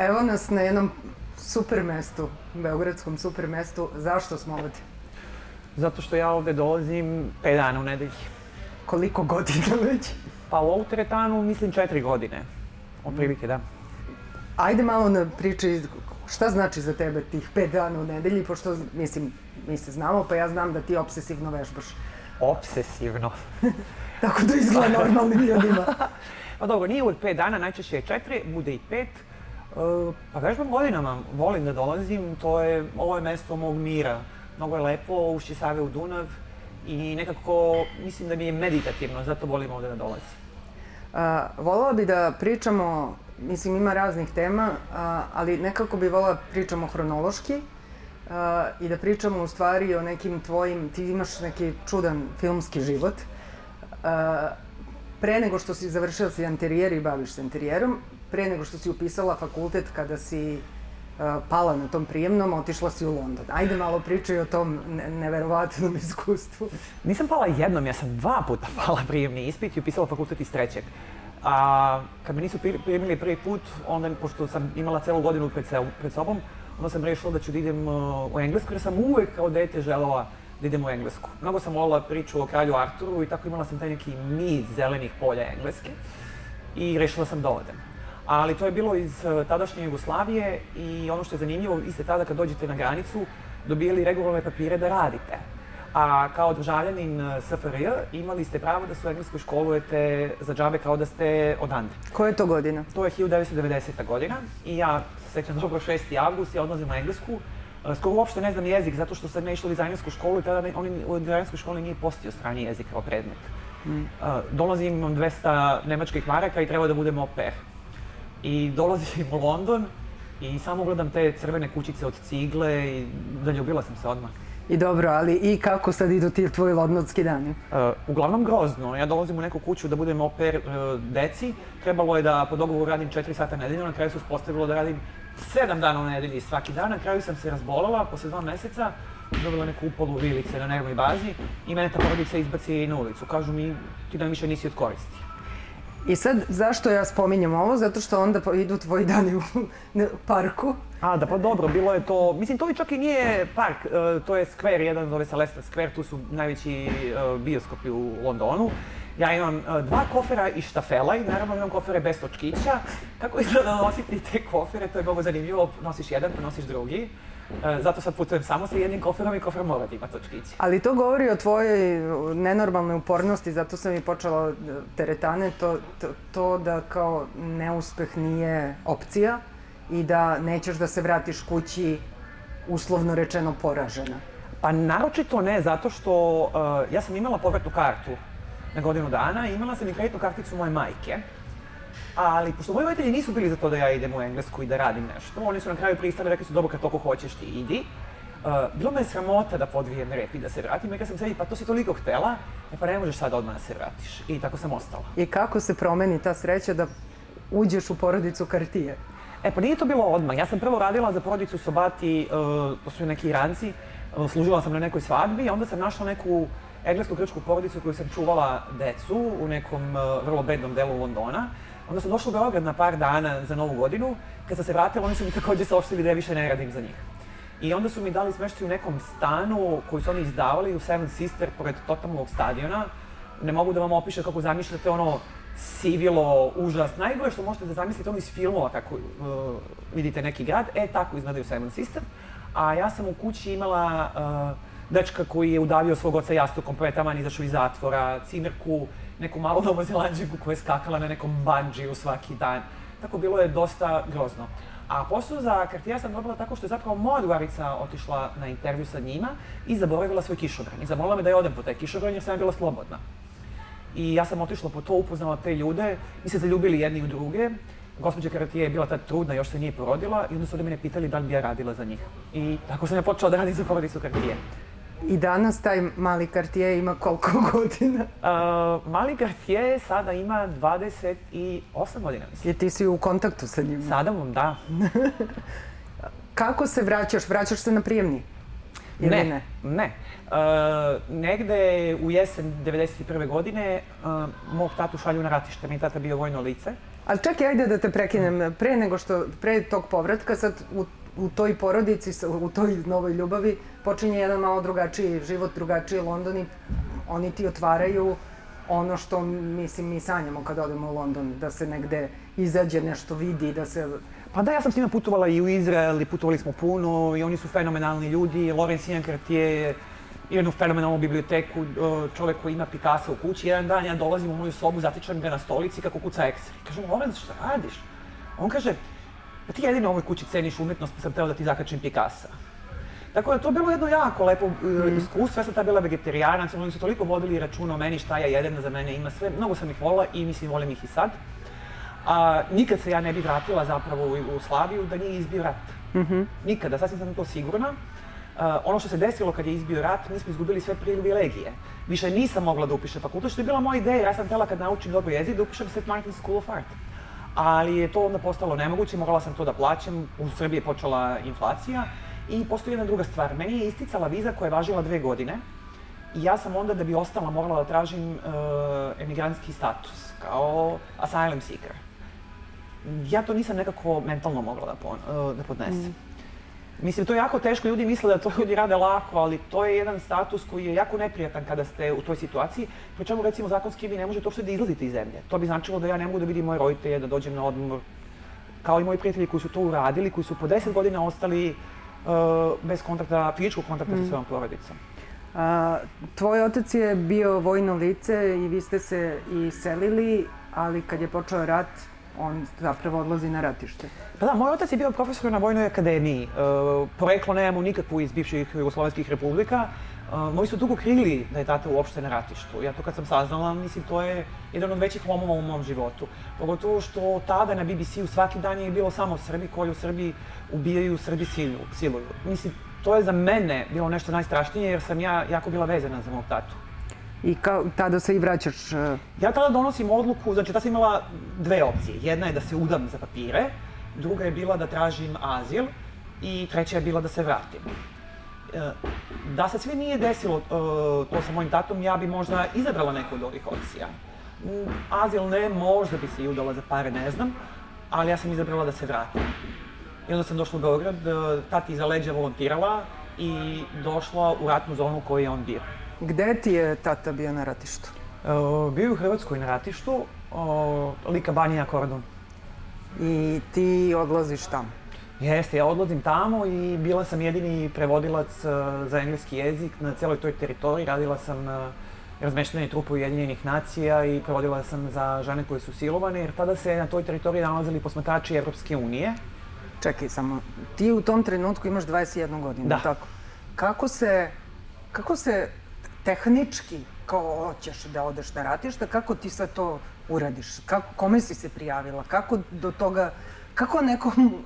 Evo nas na jednom super mestu, beogradskom super mestu. Zašto smo ovde? Zato što ja ovde dolazim 5 dana u nedelji. Koliko godina već? Pa u ovu teretanu mislim 4 godine. Otprilike, da. Ajde malo na priči šta znači za tebe tih 5 dana u nedelji, pošto, mislim, mi se znamo, pa ja znam da ti obsesivno vežbaš. Obsesivno. Tako da izgleda normalnim ljudima. pa dobro, nije uvek 5 dana, najčešće je 4, bude i 5. Uh, pa vežbam godinama, volim da dolazim, to je, ovo je mesto mog mira. Mnogo je lepo, ušće Save u Dunav i nekako mislim da mi je meditativno, zato volim ovde da dolazim. A, volala bi da pričamo, mislim ima raznih tema, a, ali nekako bi volala da pričamo hronološki a, i da pričamo u stvari o nekim tvojim, ti imaš neki čudan filmski život. A, pre nego što si završila si interijer i baviš se interijerom, pre nego što si upisala fakultet kada si uh, pala na tom prijemnom, otišla si u London. Ajde malo pričaj o tom ne neverovatnom iskustvu. Nisam pala jednom, ja sam dva puta pala prijemni ispit i upisala fakultet iz trećeg. A kad me nisu primili prvi put, onda, pošto sam imala celu godinu pred, se, pred sobom, onda sam rešila da ću da idem uh, u Englesku, jer sam uvek kao dete želela da idem u Englesku. Mnogo sam volila priču o kralju Arturu i tako imala sam taj neki niz zelenih polja Engleske i rešila sam da odem ali to je bilo iz eh, tadašnje Jugoslavije i ono što je zanimljivo, vi ste tada kad dođete na granicu dobijali regularne papire da radite. A kao državljanin eh, SFRJ imali ste pravo da se u Engleskoj školujete za džabe kao da ste odande. Koja je to godina? To je 1990. godina i ja sećam dobro 6. avgust, ja odlazim na Englesku. Eh, skoro uopšte ne znam jezik, zato što sam ne išla u dizajnersku školu i tada oni, u dizajnerskoj školi nije postio strani jezik kao predmet. Mm. dolazim, imam 200 nemačkih maraka i treba da budem au pair i dolazim u London i samo gledam te crvene kućice od cigle i zaljubila sam se odmah. I dobro, ali i kako sad idu ti tvoji londonski dani? Uh, uglavnom grozno. Ja dolazim u neku kuću da budem oper uh, deci. Trebalo je da po dogovoru radim 4 sata nedeljno, na kraju se uspostavilo da radim 7 dana u nedelji svaki dan. Na kraju sam se razbolala posle dva meseca, dobila neku upalu vilice na nervnoj bazi i mene ta porodica izbaci na ulicu. Kažu mi, ti da više nisi od koristi. I sad, zašto ja spominjem ovo? Zato što onda idu tvoji dani u parku. A, da pa dobro, bilo je to, mislim, to čak i nije park, uh, to je skver, jedan zove se Leicester Square, tu su najveći uh, bioskopi u Londonu. Ja imam uh, dva kofera i štafela i naravno imam kofere bez točkića. Kako izgleda nositi te kofere, to je mnogo zanimljivo, nosiš jedan, pa nosiš drugi. E, zato sad putujem samo sa jednim koferom i kofer mora da ima točkiće. Ali to govori o tvojoj nenormalnoj upornosti, zato sam i počela teretane, to, to, to da kao neuspeh nije opcija i da nećeš da se vratiš kući uslovno rečeno poražena. Pa naročito ne, zato što uh, ja sam imala povratnu kartu na godinu dana i imala sam i kreditnu karticu moje majke Ali, pošto moji roditelji nisu bili za to da ja idem u Englesku i da radim nešto, oni su na kraju pristali, rekli su, dobro, kad toliko hoćeš ti idi. Uh, bilo me sramota da podvijem rep i da se vratim, rekla sam sebi, pa to si toliko htela, e pa ne možeš sad odmah da se vratiš. I tako sam ostala. I kako se promeni ta sreća da uđeš u porodicu Kartije? E pa nije to bilo odmah. Ja sam prvo radila za porodicu Sobati, uh, to su neki Iranci, uh, služila sam na nekoj svadbi, onda sam našla neku englesku grčku porodicu koju sam čuvala decu u nekom uh, vrlo bednom delu Londona. Onda sam došla u Beograd na par dana za novu godinu. Kad sam se vratila, oni su mi takođe saopštili da ja više ne radim za njih. I onda su mi dali smeštaj u nekom stanu koji su oni izdavali u Seven Sister pored totalnog stadiona. Ne mogu da vam opišem kako zamišljate ono sivilo, užas. Najgore što možete da zamislite ono iz filmova kako uh, vidite neki grad, e tako izgledaju Seven Sister. A ja sam u kući imala uh, dečka koji je udavio svog oca jastukom, pa je taman izašao iz zatvora, cimerku, neku malu novozelanđanku koja je skakala na nekom banđiju svaki dan. Tako bilo je dosta grozno. A posao za Cartier sam dobila tako što je zapravo moja drugarica otišla na intervju sa njima i zaboravila svoj kišobran. I zamolila me da je odem po taj kišobran jer sam bila slobodna. I ja sam otišla po to, upoznala te ljude, mi se zaljubili jedni u druge. Gospođa Cartier je bila tad trudna, još se nije porodila i onda su da mene pitali da li bi ja radila za njih. I tako sam ja počela da radim za porodicu Cartier. I danas taj mali Cartier ima koliko godina? Uh, mali Cartier sada ima 28 godina, mislim. I ti si u kontaktu sa njim? Sada vam, da. Kako se vraćaš? Vraćaš se na prijemni? ili ne? Ne, ne. Uh, negde u jesen 91. godine uh, mog tatu šalju na ratište. Mi tata bio vojno lice. Ali čekaj, ajde da te prekinem. Pre nego što, pre tog povratka, sad u, u toj porodici, u toj novoj ljubavi, počinje jedan malo drugačiji život, drugačiji London i oni ti otvaraju ono što, mislim, mi sanjamo kad odemo u London, da se negde izađe, nešto vidi, da se... Pa da, ja sam s njima putovala i u Izrael i putovali smo puno i oni su fenomenalni ljudi. Lorenz Jankart je jednu fenomenalnu biblioteku, čovek koji ima Picasso u kući. Jedan dan ja dolazim u moju sobu, zatičem ga na stolici kako kuca Excel. Kažem, Lorenz, šta radiš? On kaže, pa ti jedino u ovoj kući ceniš umetnost, pa sam teo da ti zakačim Picassa. Tako da to je bilo jedno jako lepo uh, iskustvo, ja sam tada bila vegetarijanac, oni su toliko vodili računa o meni šta ja jedem, za mene ima sve, mnogo sam ih volila i mislim volim ih i sad. A, nikad se ja ne bi vratila zapravo u Jugoslaviju da nije izbio rat. Nikada, sasvim sam to sigurna. A, ono što se desilo kad je izbio rat, mi smo izgubili sve privilegije. Više nisam mogla da upišem fakultet, što je bila moja ideja. Ja sam htjela kad naučim dobro jezik da upišem St. Martin's School of Art. Ali je to onda postalo nemoguće, morala sam to da plaćam, u Srbiji je počela inflacija. I postoji jedna druga stvar, meni je isticala viza koja je važila dve godine i ja sam onda da bi ostala morala da tražim uh, emigrantski status kao asylum seeker. Ja to nisam nekako mentalno mogla da, pon, uh, da podnesem. Mislim, to je jako teško, ljudi misle da to ljudi rade lako, ali to je jedan status koji je jako neprijatan kada ste u toj situaciji. Pri čemu, recimo, zakonski vi ne možete uopšte da izlazite iz zemlje. To bi značilo da ja ne mogu da vidim moje roditelje, da dođem na odmor, kao i moji prijatelji koji su to uradili, koji su po 10 godina ostali uh, bez kontakta, fizičkog kontakta sa svojom porodicom. A, tvoj otac je bio vojno lice i vi ste se i selili, ali kad je počeo rat, on zapravo odlazi na ratište. Pa da, moj otac je bio profesor na Vojnoj akademiji. E, poreklo nemamo nikakvu iz bivših jugoslovenskih republika. E, moji su dugo krili da je tata uopšte na ratištu. Ja to kad sam saznala, mislim, to je jedan od većih lomova u mom životu. Pogotovo što tada na BBC-u svaki dan je bilo samo Srbi koji u Srbiji ubijaju, Srbi siluju. siluju. Mislim, to je za mene bilo nešto najstrašnije jer sam ja jako bila vezana za mog tatu. I kao, tada se i vraćaš... e, Ja tada donosim odluku, znači tada sam imala dve opcije. Jedna je da se udam za papire, druga je bila da tražim azil i treća je bila da se vratim. E, Da se sve nije desilo e, to sa mojim tatom, ja bi možda izabrala neku od ovih opcija. Azil ne, možda bi se i udala za pare, ne znam, ali ja sam izabrala da se vratim. I onda sam došla u Beograd, tati iza leđa volontirala i došla u ratnu zonu u je on bio. Gde ti je tata bio na ratištu? E, bio je u Hrvatskoj na ratištu, o, Lika Banija Kordon. I ti odlaziš tamo. Jeste, ja odlazim tamo i bila sam jedini prevodilac e, za engleski jezik na celoj toj teritoriji. Radila sam na razmeštenje trupa Ujedinjenih nacija i prevodila sam za žene koje su silovane, jer tada se na toj teritoriji nalazili posmatrači Evropske unije. Čekaj samo, ti u tom trenutku imaš 21 godinu, Da. tako? Kako se, kako se tehnički, kao hoćeš da odeš na ratište, kako ti sad to uradiš? Kako, kome si se prijavila? Kako do toga, kako nekom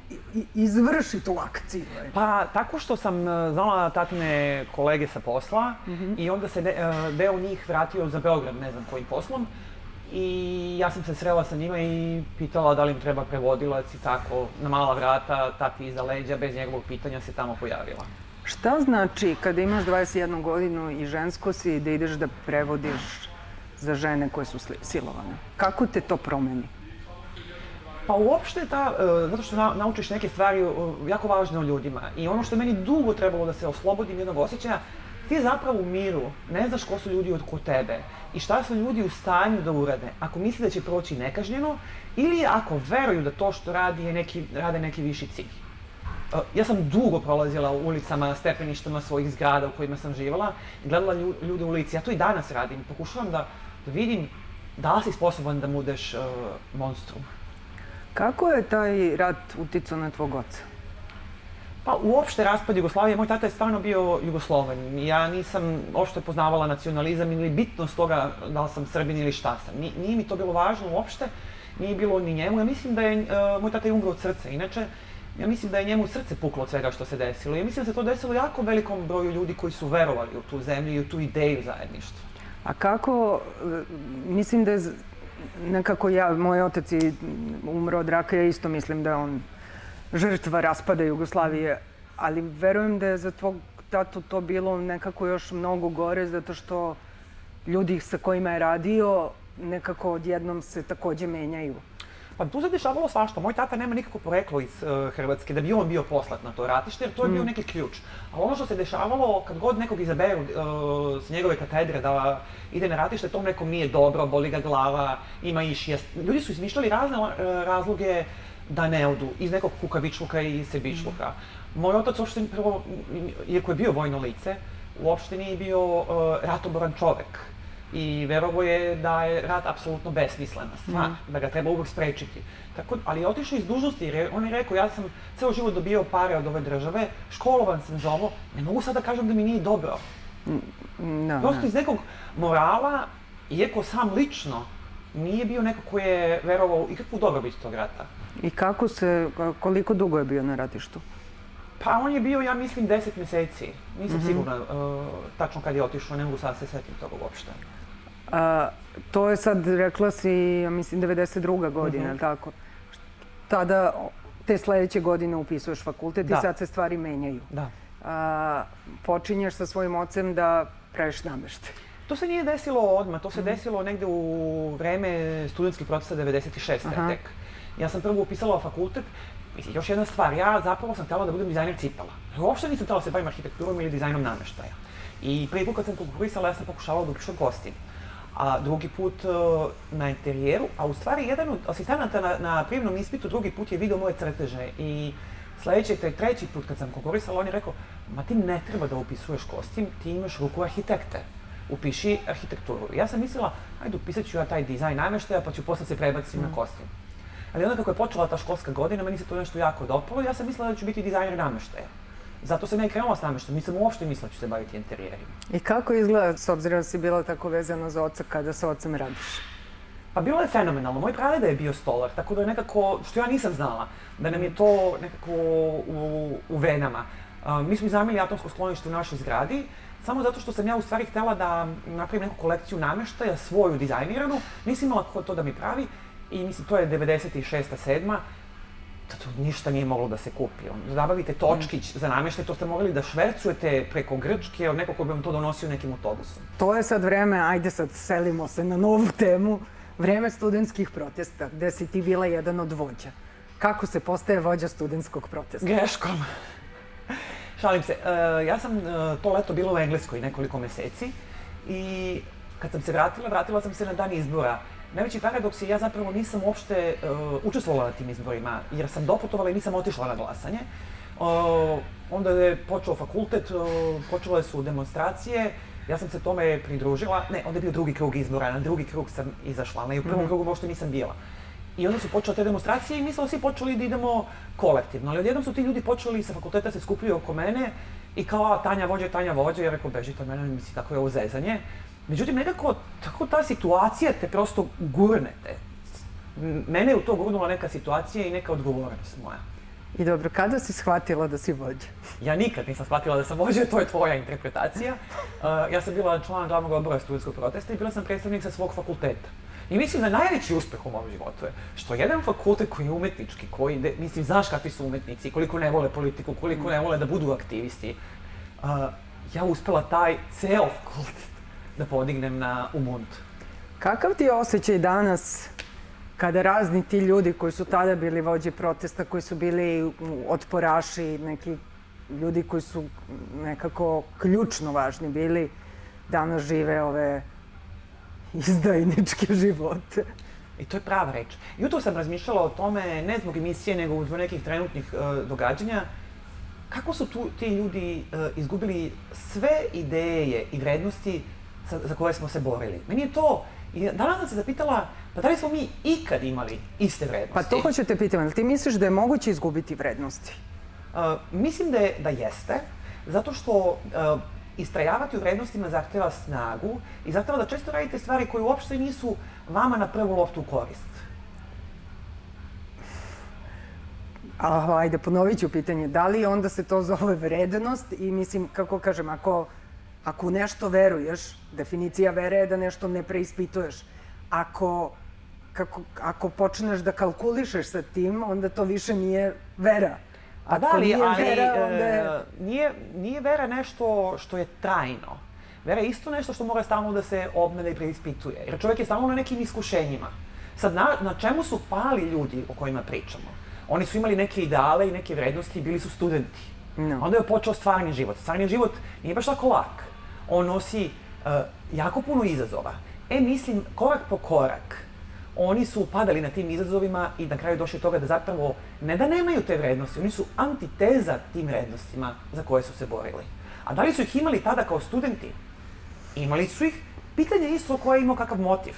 izvrši tu akciju? Pa, tako što sam e, znala tatine kolege sa posla i onda se de, e, deo njih vratio za Beograd, ne znam kojim poslom. I ja sam se srela sa njima i pitala da li im treba prevodilac i tako, na mala vrata, tati iza leđa, bez njegovog pitanja se tamo pojavila. Šta znači kada imaš 21 godinu i žensko si da ideš da prevodiš za žene koje su silovane? Kako te to promeni? Pa uopšte ta, e, zato što na, naučiš neke stvari e, jako važne o ljudima i ono što je meni dugo trebalo da se oslobodim jednog osjećaja, ti zapravo u miru ne znaš ko su ljudi oko tebe i šta su ljudi u stanju da urade ako misli da će proći nekažnjeno ili ako veruju da to što radi je neki, rade neki viši cilj. E, Ja sam dugo prolazila u ulicama, stepeništama svojih zgrada u kojima sam živala gledala lju- ljude u ulici. Ja to i danas radim. Pokušavam da, da vidim da li si sposoban da budeš uh, monstrum. Kako je taj rat uticao na tvog oca? Pa uopšte raspad Jugoslavije, moj tata je stvarno bio Jugosloven. Ja nisam uopšte poznavala nacionalizam ili bitnost toga da li sam Srbin ili šta sam. Ni- Nije mi to bilo važno uopšte, nije bilo ni njemu. Ja mislim da je, uh, moj tata je umro od srca. Inače, ja mislim da je njemu srce puklo od svega što se desilo. Ja mislim da se to desilo jako velikom broju ljudi koji su verovali u tu zemlju i u tu ideju zajedništva. A kako, e, mislim da je nekako ja, moj otac je umro od raka, ja isto mislim da je on žrtva raspada Jugoslavije, ali verujem da je za tvog diktatu to bilo nekako još mnogo gore, zato što ljudi sa kojima je radio nekako odjednom se takođe menjaju. Pa tu se dešavalo svašta. Moj tata nema nikako poreklo iz uh, Hrvatske, da bi on bio poslat na to ratište, jer to je bio mm. neki ključ. A ono što se dešavalo, kad god nekog izaberu uh, s njegove katedre da ide na ratište, tom nekom nije dobro, boli ga glava, ima išijest. Ljudi su izmišljali razne uh, razloge da ne odu, iz nekog kukavičluka i sebičluka. Mm. Moj otac uopšte, prvo, iako je bio vojno lice, uopšte nije bio uh, ratoboran čovek i verovo je da je rat apsolutno besmislena stvar, mm. da ga treba uvek sprečiti. Tako, ali je otišao iz dužnosti jer on je rekao ja sam ceo život dobio pare od ove države, školovan sam za ovo, ne mogu sad da kažem da mi nije dobro. No, Prosto no. iz nekog morala, iako sam lično nije bio neko ko je verovao ikakvu dobrobit tog rata. I kako se, koliko dugo je bio na ratištu? Pa on je bio, ja mislim, 10 meseci. Nisam mm -hmm. sigurna uh, tačno kad je otišao, ne mogu sad se setiti toga uopšte. A, to je sad, rekla si, ja mislim, 92. godina, mm -hmm. tako? Tada, te sledeće godine upisuješ fakultet da. i sad se stvari menjaju. Da. A, počinješ sa svojim ocem da praviš namešte. To se nije desilo odmah, to se mm. desilo negde u vreme studentskih procesa 96. Aha. tek. Ja sam prvo upisala fakultet, Mislim, još jedna stvar, ja zapravo sam htela da budem dizajner cipala. Uopšte nisam htela da se bavim arhitekturom ili dizajnom nameštaja. I prvi put kad sam konkurisala, ja sam pokušavala da upišem kostim a drugi put uh, na interijeru, a u stvari jedan od asistenata na, na prijemnom ispitu drugi put je video moje crteže i sledeći, te treći put kad sam konkurisala, on je rekao, ma ti ne treba da upisuješ kostim, ti imaš ruku arhitekte, upiši arhitekturu. Ja sam mislila, ajde upisat ću ja taj dizajn nameštaja, pa ću posle se prebaciti mm. na kostim. Ali onda kako je počela ta školska godina, meni se to nešto jako dopalo ja sam mislila da ću biti dizajner nameštaja. Zato sam ja i krenula s nameštom, nisam uopšte mislila da ću se baviti interijerima. I kako izgleda, s obzirom da si bila tako vezana za oca, kada sa ocem radiš? Pa bilo je fenomenalno. Moj pradeda je bio stolar, tako da je nekako, što ja nisam znala, da nam je to nekako u, u venama. Uh, mi smo izamili atomsko sklonište u našoj zgradi, samo zato što sam ja u stvari htela da napravim neku kolekciju nameštaja, svoju dizajniranu, nisam imala ko to da mi pravi i mislim to je 96. 7 to ništa nije moglo da se kupi. On, zabavite točkić mm. za namještaj, to ste mogli da švercujete preko Grčke od nekog ko bi vam to donosio nekim autobusom. To je sad vreme, ajde sad selimo se na novu temu, vreme studentskih protesta, gde si ti bila jedan od vođa. Kako se postaje vođa studentskog protesta? Greškom. Šalim se. Uh, ja sam uh, to leto bila u Engleskoj nekoliko meseci i kad sam se vratila, vratila sam se na dan izbora najveći paradoks je ja zapravo nisam uopšte uh, učestvovala na tim izborima, jer sam doputovala i nisam otišla na glasanje. Uh, onda je počeo fakultet, uh, počele su demonstracije, ja sam se tome pridružila, ne, onda je bio drugi krug izbora, na drugi krug sam izašla, ali u prvom mm -hmm. krugu uopšte nisam bila. I onda su počele te demonstracije i mi smo svi počeli da idemo kolektivno, ali odjednom su ti ljudi počeli sa fakulteta se skupljaju oko mene i kao, Tanja vođe, Tanja vođe, ja rekao, bežite od mene, misli, tako je ovo zezanje. Međutim, nekako, tako ta situacija te prosto gurnete. Mene je u to gurnula neka situacija i neka odgovornost moja. I dobro, kada si shvatila da si vođa? Ja nikad nisam shvatila da sam vođa, to je tvoja interpretacija. Uh, ja sam bila član glavnog odbora studijskog protesta i bila sam predstavnik sa svog fakulteta. I mislim da najveći uspeh u mom životu je što jedan fakultet koji je umetnički, koji, de, mislim, znaš kakvi su umetnici, koliko ne vole politiku, koliko ne vole da budu aktivisti, uh, ja uspela taj ceo fakultet da podignem na Umund. Kakav ti je osjećaj danas kada razni ti ljudi koji su tada bili vođe protesta, koji su bili otporaši, neki ljudi koji su nekako ključno važni bili, danas žive ove izdajničke živote. I to je prava reč. Jutro sam razmišljala o tome, ne zbog emisije, nego zbog nekih trenutnih uh, događanja, kako su tu ti ljudi uh, izgubili sve ideje i vrednosti za, za koje smo se borili. Meni je to, i danas sam se zapitala, pa da li smo mi ikad imali iste vrednosti? Pa to hoću te pitam, ali ti misliš da je moguće izgubiti vrednosti? Uh, mislim da, je, da jeste, zato što uh, istrajavati u vrednostima zahteva snagu i zahteva da često radite stvari koje uopšte nisu vama na prvu loptu korist. A, ajde, ponovit ću pitanje. Da li onda se to zove vrednost i mislim, kako kažem, ako Ako u nešto veruješ, definicija vere je da nešto ne preispituješ. Ako, kako, ako počneš da kalkulišeš sa tim, onda to više nije vera. A da li, ali vera, onda je... nije, nije vera nešto što je trajno. Vera je isto nešto što mora stalno da se obnede i preispituje. Jer čovjek je stalno na nekim iskušenjima. Sad, na, na čemu su pali ljudi o kojima pričamo? Oni su imali neke ideale i neke vrednosti bili su studenti. No. Onda je počeo stvarni život. Stvarni život nije baš tako lak. On nosi uh, jako puno izazova. E, mislim, korak po korak, oni su padali na tim izazovima i na kraju došli do toga da zapravo ne da nemaju te vrednosti, oni su antiteza tim vrednostima za koje su se borili. A da li su ih imali tada kao studenti? Imali su ih. Pitanje je isto ko je imao kakav motiv.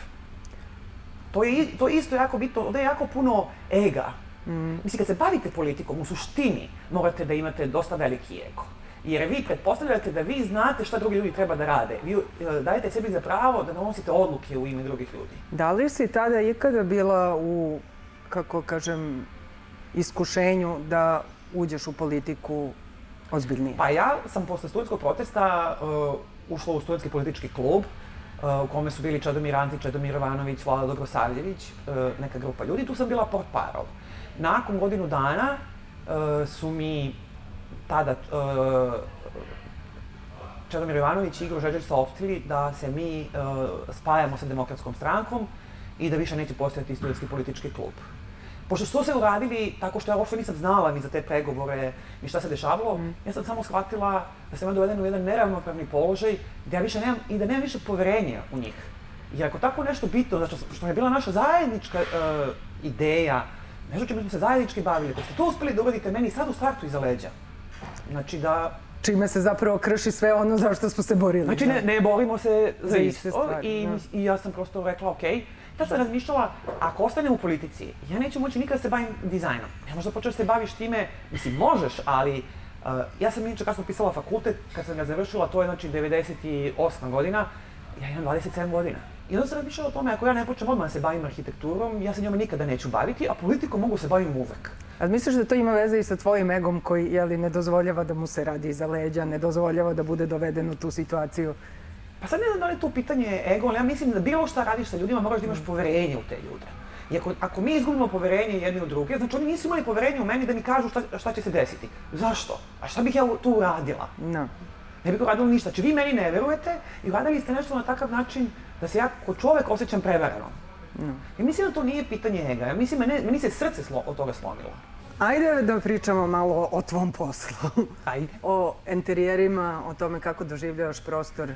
To je, to je isto jako bitno, ovde je jako puno ega. Mm. Mislim, kad se bavite politikom, u suštini morate da imate dosta veliki ego. Jer vi pretpostavljate da vi znate šta drugi ljudi treba da rade. Vi e, dajete sebi za pravo da donosite odluke u ime drugih ljudi. Da li si tada ikada bila u, kako kažem, iskušenju da uđeš u politiku ozbiljnije? Pa ja sam posle studentskog protesta uh, ušla u studentski politički klub uh, u kome su bili Čedomir Antić, Čedomir Ivanović, Vlada Dobrosavljević, uh, neka grupa ljudi. Tu sam bila port parol. Nakon godinu dana uh, su mi tada uh, Čedomir Ivanović i Igor Žeđer saopštili da se mi uh, spajamo sa demokratskom strankom i da više neće postojati studentski politički klub. Pošto su se uradili tako što ja uopšte nisam znala ni za te pregovore ni šta se dešavalo, mm. ja sam samo shvatila da sam dovedena u jedan neravnopravni položaj, da ja više nemam, i da nemam više poverenja u njih. Jer ako tako nešto bitno, znači što je bila naša zajednička uh, ideja, nešto čemu smo se zajednički bavili, da ste to uspeli da uradite meni sad u startu iza leđa. Znači da čime se zapravo krši sve ono za što smo se borili. Znači, ne, ne borimo se za, za isto. Stvari, i, da. I ja sam prosto rekla, okay, Tad sam razmišljala, ako ostanem u politici, ja neću moći nikada da se bavim dizajnom. Ne možda počeš da se baviš time, mislim, možeš, ali uh, ja sam inače kasno pisala fakultet, kad sam ga završila, to je znači 98. godina, ja imam 27 godina. I onda sam razmišljala o tome, ako ja ne počnem odmah da se bavim arhitekturom, ja se njome nikada neću baviti, a politikom mogu se bavim uvek. A misliš da to ima veze i sa tvojim egom koji, jeli, ne dozvoljava da mu se radi iza leđa, ne dozvoljava da bude doveden u tu situaciju Pa sad ne znam da li je to pitanje ego, ali ja mislim da bilo šta radiš sa ljudima moraš da imaš poverenje u te ljude. I ako, ako mi izgubimo poverenje jedni u druge, znači oni nisu imali poverenje u meni da mi kažu šta, šta će se desiti. Zašto? A šta bih ja tu uradila? No. Ne bih uradila ništa. Znači vi meni ne verujete i uradili ste nešto na takav način da se ja kao čovek osjećam prevareno. No. I mislim da to nije pitanje ega. Ja mislim, meni, meni se srce slo, od toga slomilo. Ajde da pričamo malo o tvom poslu. Ajde. O enterijerima, o tome kako doživljavaš prostor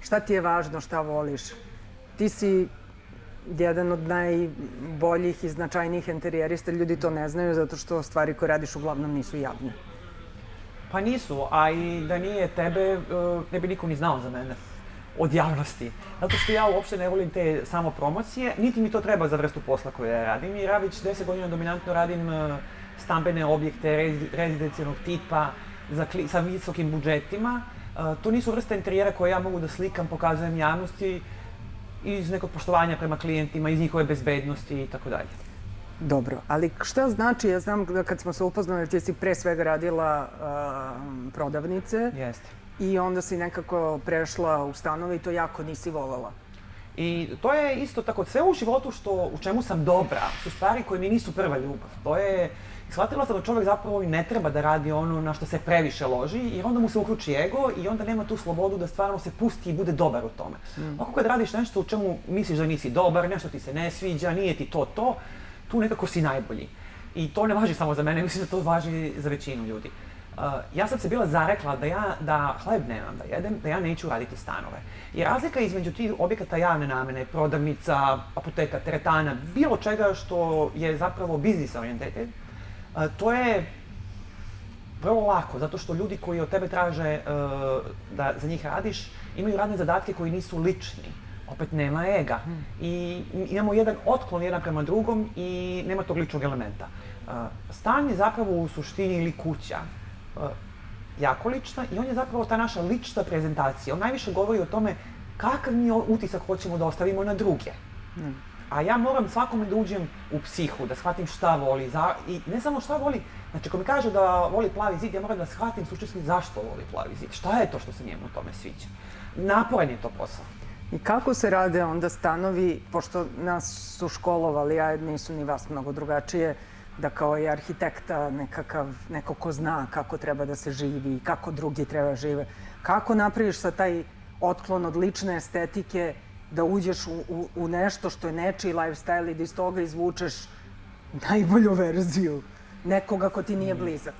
šta ti je važno, šta voliš. Ti si jedan od najboljih i značajnijih interijerista, ljudi to ne znaju zato što stvari koje radiš uglavnom nisu javne. Pa nisu, a i da nije tebe, e, ne bi niko ni znao za mene od javnosti. Zato što ja uopšte ne volim te samo promocije, niti mi to treba za vrstu posla koju ja radim. I ja već 10 godina dominantno radim e, stambene objekte rezidencijalnog tipa za, sa visokim budžetima to nisu vrste interijera koje ja mogu da slikam, pokazujem javnosti iz nekog poštovanja prema klijentima, iz njihove bezbednosti i tako dalje. Dobro, ali šta znači, ja znam da kad smo se upoznali, ti si pre svega radila uh, prodavnice. Jeste. I onda si nekako prešla u stanove i to jako nisi volala. I to je isto tako, sve u životu što, u čemu sam dobra, su stvari koje mi nisu prva ljubav. To je, shvatila sam da čovek zapravo i ne treba da radi ono na što se previše loži, jer onda mu se uključi ego i onda nema tu slobodu da stvarno se pusti i bude dobar u tome. Mm. Ako kad radiš nešto u čemu misliš da nisi dobar, nešto ti se ne sviđa, nije ti to to, tu nekako si najbolji. I to ne važi samo za mene, mislim da to važi za većinu ljudi. Uh, ja sam se bila zarekla da ja da hleb nemam da jedem, da ja neću raditi stanove. I razlika između tih objekata javne namene, prodavnica, apoteka, teretana, bilo čega što je zapravo business orientated, uh, to je vrlo lako, zato što ljudi koji od tebe traže uh, da za njih radiš, imaju radne zadatke koji nisu lični. Opet nema ega. Hmm. I imamo jedan otklon jedan prema drugom i nema tog ličnog elementa. Stan je zapravo u suštini ili kuća jako lična i on je zapravo ta naša lična prezentacija. On najviše govori o tome kakav mi utisak hoćemo da ostavimo na druge. Mm. A ja moram svakome da uđem u psihu, da shvatim šta voli. Za, I ne samo šta voli, znači ako mi kaže da voli plavi zid, ja moram da shvatim suštinski zašto voli plavi zid. Šta je to što se njemu u tome sviđa. Naporan je to posao. I kako se rade onda stanovi, pošto nas su školovali, a nisu ni vas mnogo drugačije, da kao je arhitekta nekakav, neko ko zna kako treba da se živi, kako drugi treba da žive. Kako napraviš sa taj otklon od lične estetike da uđeš u, u, u nešto što je nečiji lifestyle i da iz toga izvučeš najbolju verziju nekoga ko ti nije blizak?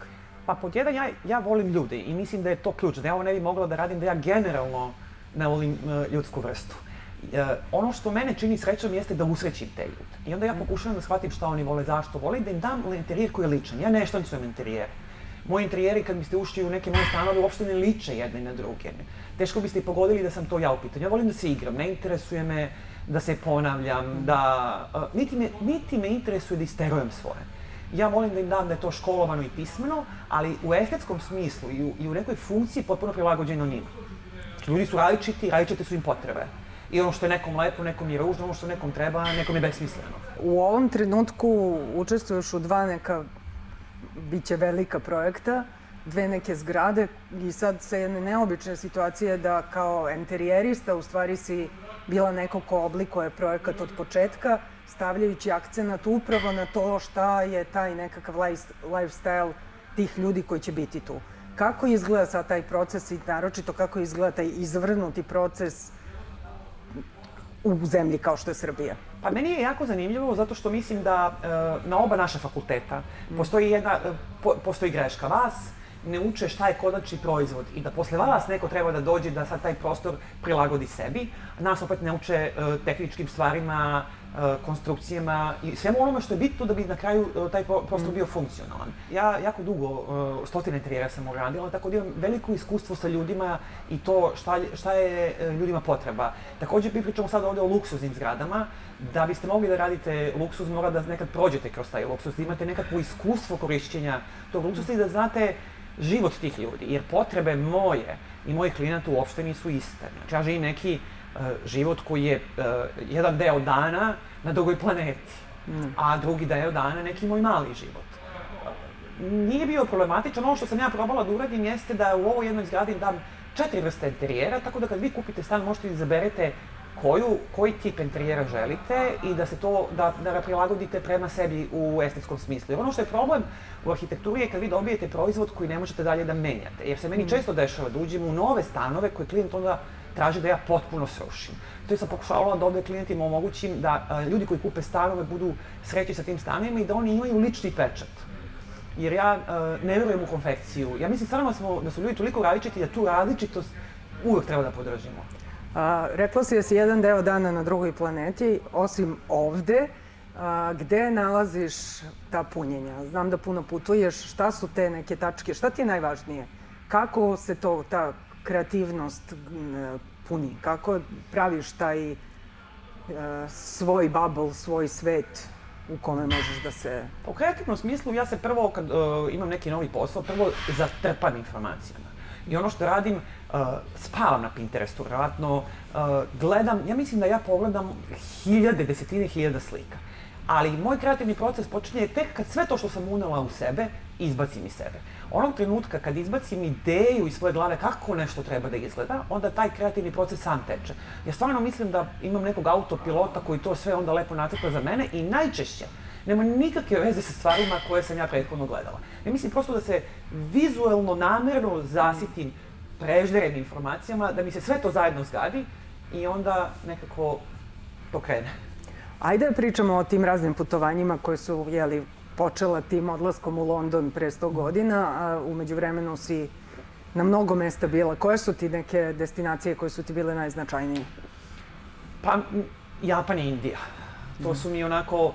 Pa pod jedan, ja, ja volim ljude i mislim da je to ključ. Da ja ovo ne bi mogla da radim, da ja generalno ne volim uh, ljudsku vrstu. Uh, ono što mene čini srećom jeste da usrećim te ljude. I onda ja pokušavam da shvatim šta oni vole, zašto vole i da im dam interijer koji je ličan. Ja ne štancujem interijer. Moji interijeri, kad biste ušli u neke moje stanove, uopšte ne liče jedne na druge. Teško biste i pogodili da sam to ja u pitanju. Ja volim da se igram, ne interesuje me da se ponavljam, da... Uh, niti, me, niti me interesuje da isterujem svoje ja volim da im dam da je to školovano i pismeno, ali u estetskom smislu i u, i u nekoj funkciji potpuno prilagođeno njima. Ljudi su različiti, različite su im potrebe. I ono što je nekom lepo, nekom je ružno, ono što nekom treba, nekom je besmisleno. U ovom trenutku učestvuješ u dva neka, biće velika projekta, dve neke zgrade i sad se jedne neobične situacije da kao enterijerista u stvari si bila neko ko oblikuje projekat od početka stavljajući akcenat upravo na to šta je taj nekakav lifestyle tih ljudi koji će biti tu. Kako izgleda sad taj proces i naročito kako izgleda taj izvrnuti proces u zemlji kao što je Srbija? Pa meni je jako zanimljivo zato što mislim da e, na oba naša fakulteta postoji jedna, e, po, postoji greška. Vas ne uče šta je konačni proizvod i da posle vas neko treba da dođe da sad taj prostor prilagodi sebi. Nas opet ne uče e, tehničkim stvarima, E, konstrukcijama i svemu onome što je bitno da bi na kraju e, taj prostor mm. bio funkcionalan. Ja jako dugo, e, stotine interijera sam uradila, tako da imam veliko iskustvo sa ljudima i to šta, šta je ljudima potreba. Takođe, mi pričamo sad ovde o luksuznim zgradama, da biste mogli da radite luksuz, mora da nekad prođete kroz taj luksuz, da imate nekakvo iskustvo korišćenja tog luksuza i da znate život tih ljudi, jer potrebe moje i mojih klijenata uopšte nisu iste. Znači, ja živim neki E, život koji je uh, jedan deo dana na drugoj planeti, mm. a drugi deo dana neki moj mali život. Nije bio problematičan, ono što sam ja probala da uradim jeste da u ovoj jednoj zgradi dam četiri vrste interijera, tako da kad vi kupite stan možete da izaberete koju, koji tip interijera želite i da se to, da, da ga prilagodite prema sebi u estetskom smislu. Jer ono što je problem u arhitekturi je kad vi dobijete proizvod koji ne možete dalje da menjate. Jer se meni mm. često dešava da uđem u nove stanove koje klijent onda traži da ja potpuno srušim. To je sam pokušavala da ovde klijentima omogućim da a, ljudi koji kupe stanove budu sreći sa tim stanovima i da oni imaju lični pečat. Jer ja a, ne verujem u konfekciju. Ja mislim stvarno da, smo, da su ljudi toliko različiti da tu različitost uvek treba da podržimo. A, rekla si da si jedan deo dana na drugoj planeti, osim ovde, a, gde nalaziš ta punjenja? Znam da puno putuješ, šta su te neke tačke, šta ti je najvažnije? Kako se to, ta kreativnost puni? Kako praviš taj uh, svoj bubble, svoj svet u kome možeš da se... U kreativnom smislu ja se prvo, kad uh, imam neki novi posao, prvo zatrpam informacijama. I ono što radim, uh, spavam na Pinterestu, vjerojatno, uh, gledam, ja mislim da ja pogledam hiljade, desetine hiljada slika. Ali moj kreativni proces počinje tek kad sve to što sam unela u sebe, izbacim iz sebe. Onog trenutka kad izbacim ideju iz svoje glave kako nešto treba da izgleda, onda taj kreativni proces sam teče. Ja stvarno mislim da imam nekog autopilota koji to sve onda lepo nacrta za mene i najčešće nema nikakve veze sa stvarima koje sam ja prethodno gledala. Ja mislim prosto da se vizuelno, namerno zasitim prežderenim informacijama, da mi se sve to zajedno zgadi i onda nekako to krene. Ajde da pričamo o tim raznim putovanjima koje su, jeli, počela tim odlaskom u London pre 100 godina, a umeđu vremenu si na mnogo mesta bila. Koje su ti neke destinacije koje su ti bile najznačajnije? Pa, Japan i Indija. To su mi onako uh,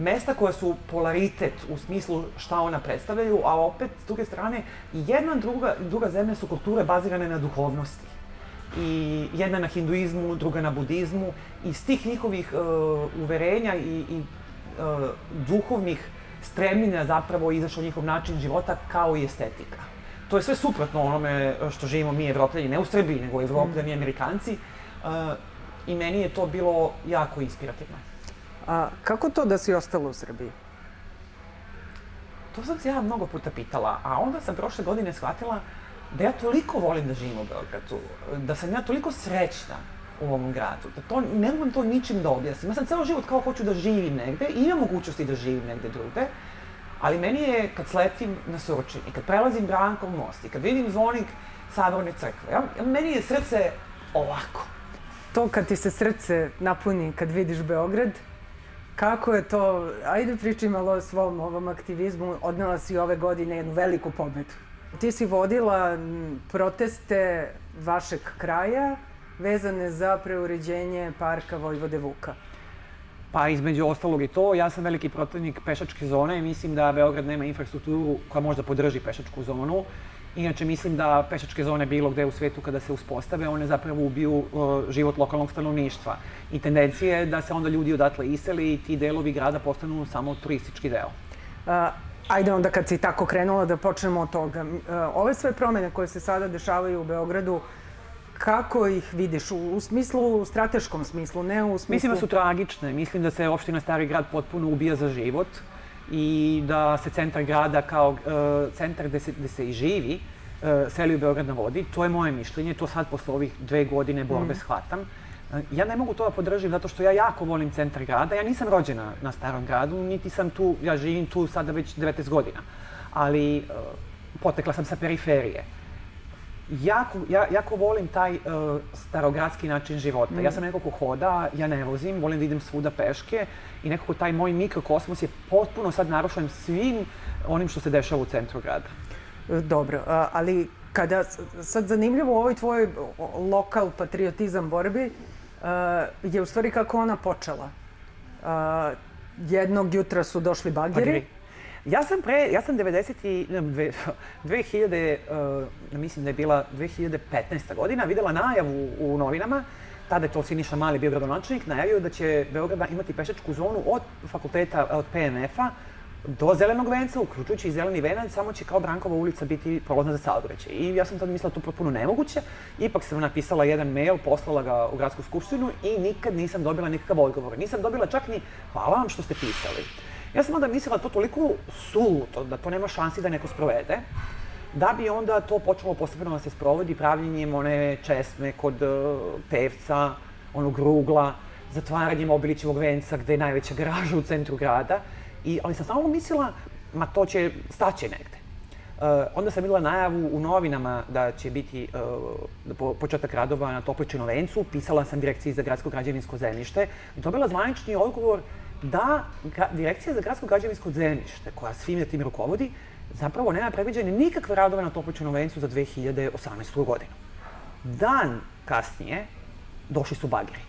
mesta koja su polaritet u smislu šta ona predstavljaju, a opet, s druge strane, jedna druga, druga zemlja su kulture bazirane na duhovnosti i jedna na hinduizmu, druga na budizmu. Iz tih njihovih uh, uverenja i, i uh, duhovnih stremljenja zapravo izašao njihov način života kao i estetika. To je sve suprotno onome što živimo mi evropljani, ne u Srbiji, nego evropljani i amerikanci. Uh, I meni je to bilo jako inspirativno. A kako to da si ostala u Srbiji? To sam se ja mnogo puta pitala, a onda sam prošle godine shvatila da ja toliko volim da živim u Beogradu, da sam ja toliko srećna u ovom gradu. Da to, ne mogu to ničim da objasnim. Ja sam ceo život kao hoću da živim negde i imam mogućnosti da živim negde drugde. Ali meni je, kad sletim na Surčin i kad prelazim Brankov most i kad vidim zvonik Saborne crkve, ja, meni je srce ovako. To kad ti se srce napuni kad vidiš Beograd, kako je to, ajde priči malo o svom ovom aktivizmu, odnala si ove godine jednu veliku pobedu. Ti si vodila proteste vašeg kraja vezane za preuređenje parka Vojvode Vuka. Pa između ostalog i to, ja sam veliki protivnik pešačke zone i mislim da Beograd nema infrastrukturu koja možda podrži pešačku zonu. Inače, mislim da pešačke zone bilo gde u svetu kada se uspostave, one zapravo ubiju uh, život lokalnog stanovništva. I tendencija je da se onda ljudi odatle iseli i ti delovi grada postanu samo turistički deo. Uh, ajde onda kad si tako krenula da počnemo od toga. Uh, ove sve promene koje se sada dešavaju u Beogradu, kako ih vidiš? U, u smislu, u strateškom smislu, ne u smislu... Mislim da su tragične. Mislim da se opština Stari grad potpuno ubija za život i da se centar grada kao uh, centar gde se, gde se i živi uh, seli u Beograd na vodi. To je moje mišljenje, to sad posle ovih dve godine borbe mm. shvatam. Uh, ja ne mogu to da podržim zato što ja jako volim centar grada. Ja nisam rođena na starom gradu, niti sam tu, ja živim tu sada već 19 godina. Ali uh, potekla sam sa periferije jako, ja, jako volim taj uh, starogradski način života. Mm. Ja sam neko ko hoda, ja ne vozim, volim da idem svuda peške i nekako taj moj mikrokosmos je potpuno sad narušen svim onim što se dešava u centru grada. Dobro, ali kada, sad zanimljivo u ovoj tvojoj lokal patriotizam borbi uh, je u stvari kako ona počela. Uh, jednog jutra su došli bageri. bageri Ja sam pre, ja sam 90 i, ne, 2000, uh, mislim da je bila 2015. godina, videla najavu u novinama, tada je to Siniša Mali bio gradonačelnik, najavio da će Beograd imati pešačku zonu od fakulteta, od PMF-a do Zelenog venca, uključujući i Zeleni venac, samo će kao Brankova ulica biti prolazna za saobraćaj. I ja sam tad mislila da to potpuno nemoguće. Ipak sam napisala jedan mail, poslala ga u gradsku skupštinu i nikad nisam dobila nikakav odgovor. Nisam dobila čak ni hvala vam što ste pisali. Ja sam onda mislila da to toliko suluto, da to nema šansi da neko sprovede, da bi onda to počelo postepeno da se sprovodi pravljenjem one česme kod uh, pevca, onog rugla, zatvaranjem Obilićevog venca gde je najveća garaža u centru grada. I, ali sam samo mislila, ma to će, staće negde. Uh, onda sam bila najavu u novinama da će biti uh, po, početak radova na Topličinu vencu, pisala sam direkciji za gradsko građevinsko zemljište dobila zvanični odgovor da Direkcija za gradsko građevinsko zemljište, koja svim tim rukovodi, zapravo nema predviđene nikakve radove na Topličnom vencu za 2018. godinu. Dan kasnije došli su bageri.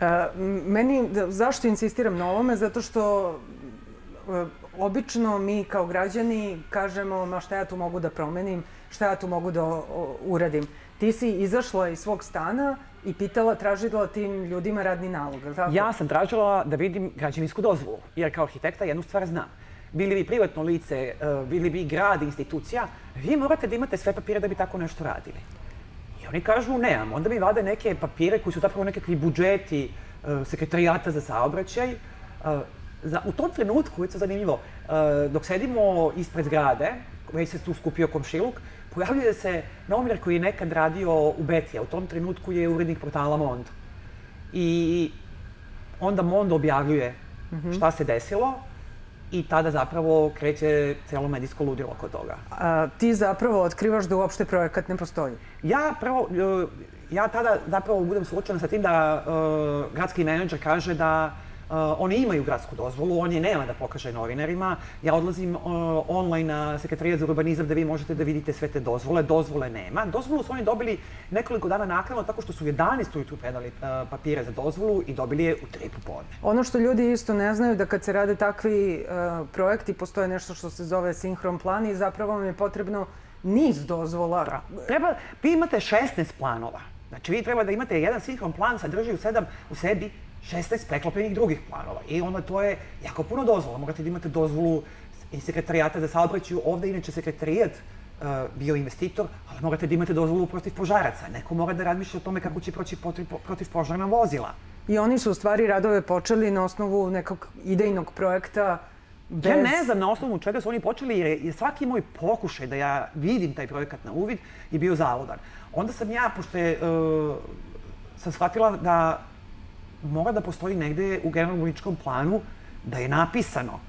E, meni, zašto insistiram na ovome? Zato što e, obično mi kao građani kažemo ma šta ja tu mogu da promenim, šta ja tu mogu da uradim. Ti si izašla iz svog stana i pitala, tražila tim ljudima radni nalog, ili tako? Ja sam tražila da vidim građevinsku dozvolu, jer kao arhitekta jednu stvar znam. Bili bi privatno lice, e, bili bi grad, institucija, vi morate da imate sve papire da bi tako nešto radili. I oni kažu, nemam. Onda mi vade neke papire koji su zapravo nekakvi budžeti e, sekretarijata za saobraćaj. Za, u tom trenutku, je zanimljivo, dok sedimo ispred zgrade, već se tu skupio komšiluk, pojavljuje se novinar koji je nekad radio u Betija. U tom trenutku je urednik portala Mondo. I onda Mondo objavljuje mm -hmm. šta se desilo i tada zapravo kreće celo medijsko ludilo oko toga. A, ti zapravo otkrivaš da uopšte projekat ne postoji? Ja prvo, e, ja tada zapravo budem suočena sa tim da uh, gradski menadžer kaže da Uh, oni imaju gradsku dozvolu, on je nema da pokaže novinarima. Ja odlazim uh, online na sekretarijat za urbanizam da vi možete da vidite sve te dozvole. Dozvole nema. Dozvolu su oni dobili nekoliko dana nakon tako što su 11 ujutru predali uh, papire za dozvolu i dobili je u 3 popodne. Ono što ljudi isto ne znaju da kad se rade takvi uh, projekti, postoje nešto što se zove sinhron plan i zapravo vam je potrebno niz dozvola. Da. Treba, vi imate 16 planova. Znači, vi treba da imate jedan sinhron plan, sadrži u, sedam, u sebi 16 preklopljenih drugih planova. I onda to je jako puno dozvola. Morate da imate dozvolu i sekretarijata za saobraćaju. Ovde inače sekretarijat uh, bio investitor, ali morate da imate dozvolu protiv požaraca. Neko mora da razmišlja o tome kako će proći protiv, protiv požarna vozila. I oni su u stvari radove počeli na osnovu nekog idejnog projekta Bez... Ja ne znam na osnovu čega su oni počeli, jer je svaki moj pokušaj da ja vidim taj projekat na uvid je bio zavodan. Onda sam ja, pošto je uh, sam shvatila da mora da postoji negde u generalno planu da je napisano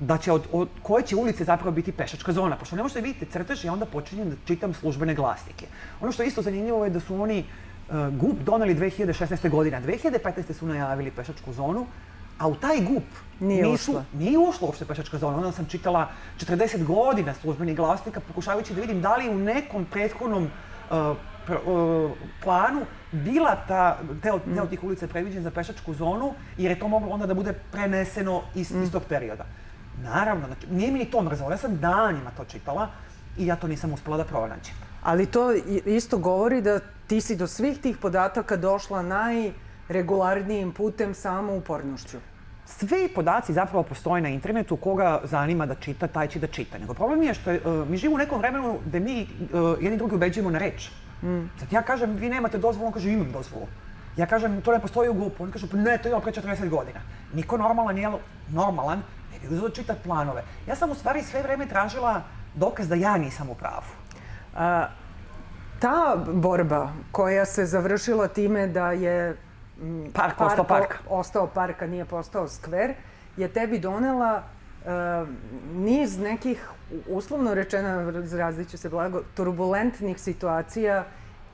da će od, od koje će ulice zapravo biti pešačka zona, pošto ne možete da vidite crtež i onda počinjem da čitam službene glasnike. Ono što je isto zanimljivo je da su oni uh, GUP doneli 2016. godine, a 2015. su najavili pešačku zonu, a u taj GUP nije nisu, ušla. nije ušla uopšte pešačka zona. Onda sam čitala 40 godina službenih glasnika, pokušavajući da vidim da li u nekom prethodnom pr, uh, planu bila ta, deo, deo tih ulica predviđen za pešačku zonu, jer je to moglo onda da bude preneseno iz, iz tog perioda. Naravno, znači, nije mi ni to mrzalo. Ja sam danima to čitala i ja to nisam uspela da pronađem. Ali to isto govori da ti si do svih tih podataka došla najregularnijim putem samoupornošću. Svi podaci zapravo postoje na internetu, koga zanima da čita, taj će da čita. Nego problem je što je, mi živimo u nekom vremenu gde mi uh, jedni drugi ubeđujemo na reč. Mm. Sad ja kažem, vi nemate dozvolu, on kaže, imam dozvolu. Ja kažem, to ne postoji u GUP-u, oni kažu, pa ne, to ima pre 40 godina. Niko normalan nije normalan, ne bi uzeo čitati planove. Ja sam u stvari sve vreme tražila dokaz da ja nisam u pravu. A, ta borba koja se završila time da je mm, Park ostao park. ostao park, a nije postao skver, je tebi donela e, niz nekih, uslovno rečeno, izrazit ću se blago, turbulentnih situacija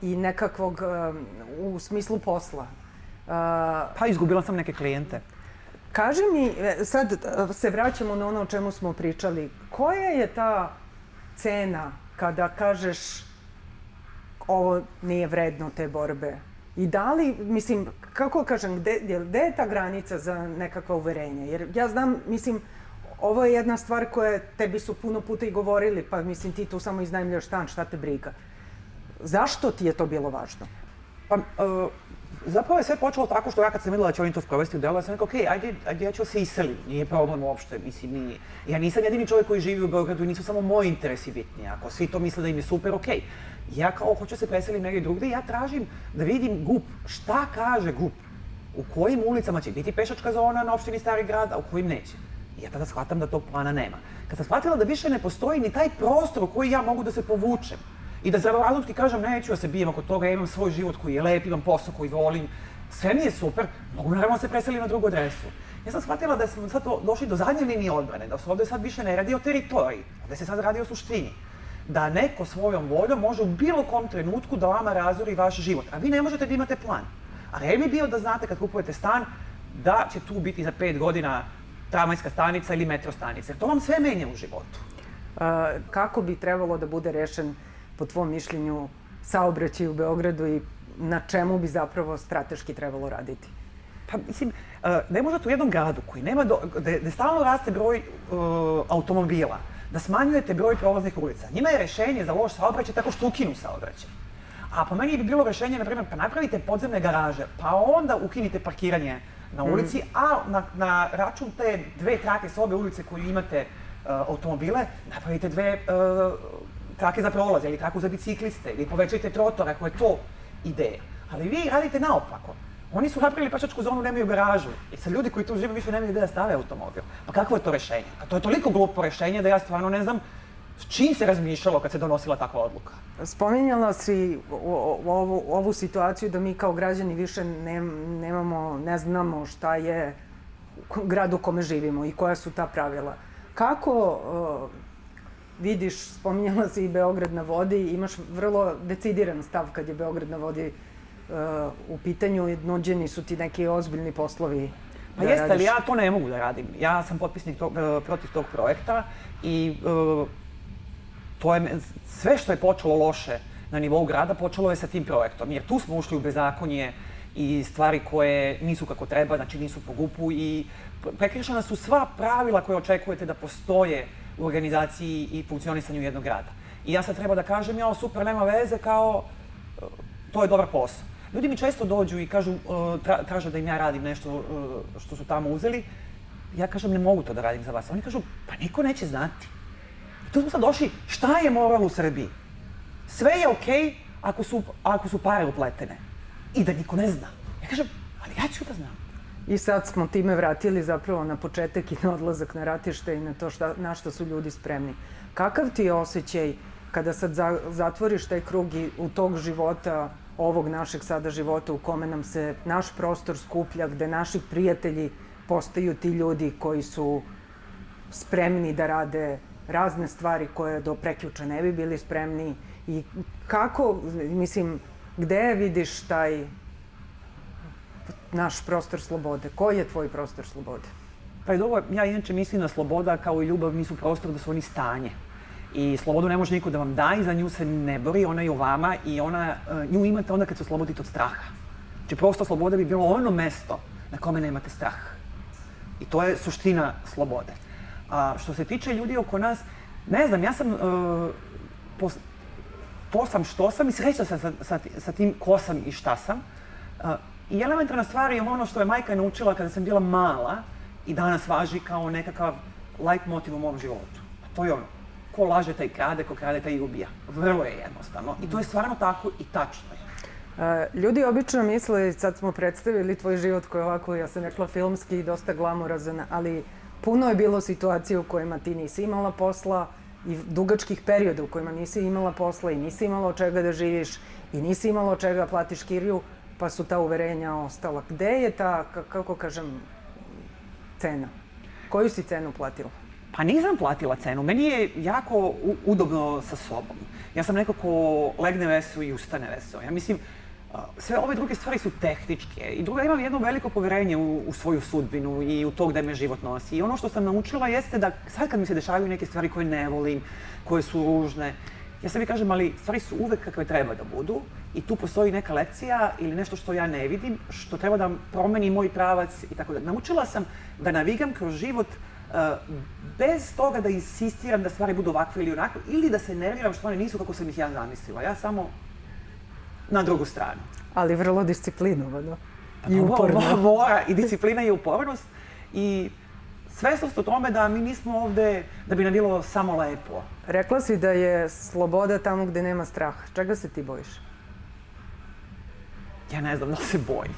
i nekakvog, e, u smislu posla. A, Pa izgubila sam neke klijente. Kaži mi, e, sad e, se vraćamo na ono o čemu smo pričali. Koja je ta cena kada kažeš ovo nije vredno te borbe? I da li, mislim, kako kažem, gde, gde je ta granica za nekakva uverenja? Jer ja znam, mislim, ovo je jedna stvar koja tebi su puno puta i govorili, pa mislim ti tu samo iznajmljaš stan, šta te briga? Zašto ti je to bilo važno? Pa, uh, zapravo je sve počelo tako što ja kad sam videla da će oni to sprovesti u delo, ja sam rekao, okej, okay, ajde, ajde, ja ću da se iselim, nije problem uopšte, mislim, nije. Ja nisam jedini čovjek koji živi u Beogradu i nisu samo moji interesi bitni, ako svi to misle da im je super, okej. Ja kao hoću se preselim negdje drugdje, ja tražim da vidim GUP, šta kaže GUP, u kojim ulicama će biti pešačka zona na opštini Stari grad, a u kojim neće. Ja tada shvatam da tog plana nema. Kad sam shvatila da više ne postoji ni taj prostor u koji ja mogu da se povučem, i da zdravorazumski kažem neću da se bijem oko toga, ja imam svoj život koji je lep, imam posao koji volim, sve mi je super, mogu naravno da se preselim na drugu adresu. Ja sam shvatila da smo sad do- došli do zadnje linije odbrane, da se ovde sad više ne radi o teritoriji, ovde se sad radi o suštini. Da neko svojom voljom može u bilo kom trenutku da vama razori vaš život, a vi ne možete da imate plan. A red bi bio da znate kad kupujete stan da će tu biti za pet godina tramvajska stanica ili metro stanica, to vam sve menja u životu. A, kako bi trebalo da bude rešen, po tvom mišljenju, saobraćaj u Beogradu i na čemu bi zapravo strateški trebalo raditi? Pa mislim, ne možete u jednom gradu koji nema, do, gde, gde stalno raste broj uh, automobila, da smanjujete broj prolaznih ulica. Njima je rešenje za loš saobraćaj tako što ukinu saobraćaj. A po meni bi bilo rešenje, na primjer, pa napravite podzemne garaže, pa onda ukinite parkiranje na ulici, a na, na račun te dve trake s obe ulice koju imate uh, automobile, napravite dve uh, trake za prolaz ili traku za bicikliste ili povećajte trotor ako je to ideja. Ali vi radite naopako. Oni su napravili pešačku zonu, nemaju garažu. I sad ljudi koji tu žive više nemaju gde da stave automobil. Pa kakvo je to rešenje? Pa to je toliko glupo rešenje da ja stvarno ne znam čim se razmišljalo kad se donosila takva odluka. Spominjala si ovu, ovu situaciju da mi kao građani više ne, nemamo, ne znamo šta je grad u kome živimo i koja su ta pravila. Kako uh, vidiš, spominjala si i Beograd na vodi, imaš vrlo decidiran stav kad je Beograd na vodi uh, u pitanju nuđeni su ti neki ozbiljni poslovi Pa da jeste, ali radiš. ja to ne mogu da radim. Ja sam potpisnik tog, e, protiv tog projekta i e, to je, sve što je počelo loše na nivou grada počelo je sa tim projektom, jer tu smo ušli u bezakonje i stvari koje nisu kako treba, znači nisu po gupu i prekršena su sva pravila koje očekujete da postoje u organizaciji i funkcionisanju jednog grada. I ja sad treba da kažem, ja super, nema veze, kao, to je dobar posao. Ljudi mi često dođu i kažu, e, tra, traže da im ja radim nešto e, što su tamo uzeli. Ja kažem, ne mogu to da radim za vas. Oni kažu, pa niko neće znati. Tu smo sad došli, šta je moral u Srbiji? Sve je okej ako, su, ako su pare upletene. I da niko ne zna. Ja kažem, ali ja ću da znam. I sad smo time vratili zapravo na početak i na odlazak na ratište i na to šta, na što su ljudi spremni. Kakav ti je osjećaj kada sad za, zatvoriš taj krug i u tog života ovog našeg sada života u kome nam se naš prostor skuplja, gde naši prijatelji postaju ti ljudi koji su spremni da rade razne stvari koje do preključa ne bi bili spremni i kako, mislim, gde vidiš taj naš prostor slobode? Koji je tvoj prostor slobode? Pa je dobro, ja inače mislim da sloboda kao i ljubav nisu prostor, da su oni stanje. I slobodu ne može niko da vam da i za nju se ne bori, ona je u vama i ona, e, nju imate onda kad se oslobodite od straha. Znači prosto sloboda bi bilo ono mesto na kome nemate strah. I to je suština slobode. A što se tiče ljudi oko nas, ne znam, ja sam, uh, pos, to sam što sam i srećna sam sa, sa, sa tim ko sam i šta sam. Uh, I elementarna stvar je ono što je majka naučila kada sam bila mala i danas važi kao nekakav light motiv u mom životu. A to je ono, ko laže taj krade, ko krade taj ubija. Vrlo je jednostavno. I to je stvarno tako i tačno je. Uh, ljudi obično misle, sad smo predstavili tvoj život koji je ovako, ja sam rekla, filmski i dosta glamurazan, ali puno je bilo situacija u kojima ti nisi imala posla i dugačkih perioda u kojima nisi imala posla i nisi imala od čega da živiš i nisi imala od čega da platiš kiriju, pa su ta uverenja ostala. Gde je ta, kako kažem, cena? Koju si cenu platila? Pa nisam platila cenu. Meni je jako udobno sa sobom. Ja sam neko ko legne veso i ustane veso. Ja mislim, sve ove druge stvari su tehničke. I druga, imam jedno veliko poverenje u, u svoju sudbinu i u to gde me život nosi. I ono što sam naučila jeste da sad kad mi se dešavaju neke stvari koje ne volim, koje su ružne, ja sebi kažem, ali stvari su uvek kakve treba da budu i tu postoji neka lekcija ili nešto što ja ne vidim, što treba da promeni moj pravac i tako da. Naučila sam da navigam kroz život uh, bez toga da insistiram da stvari budu ovakve ili onakve, ili da se nerviram što one nisu kako sam ih ja zamislila. Ja samo na drugu stranu. Ali vrlo disciplinovano. Pa, I uporno. Mora, i disciplina i upornost. I svesnost o tome da mi nismo ovde da bi nam bilo samo lepo. Rekla si da je sloboda tamo gde nema straha. Čega se ti bojiš? Ja ne znam da se bojim.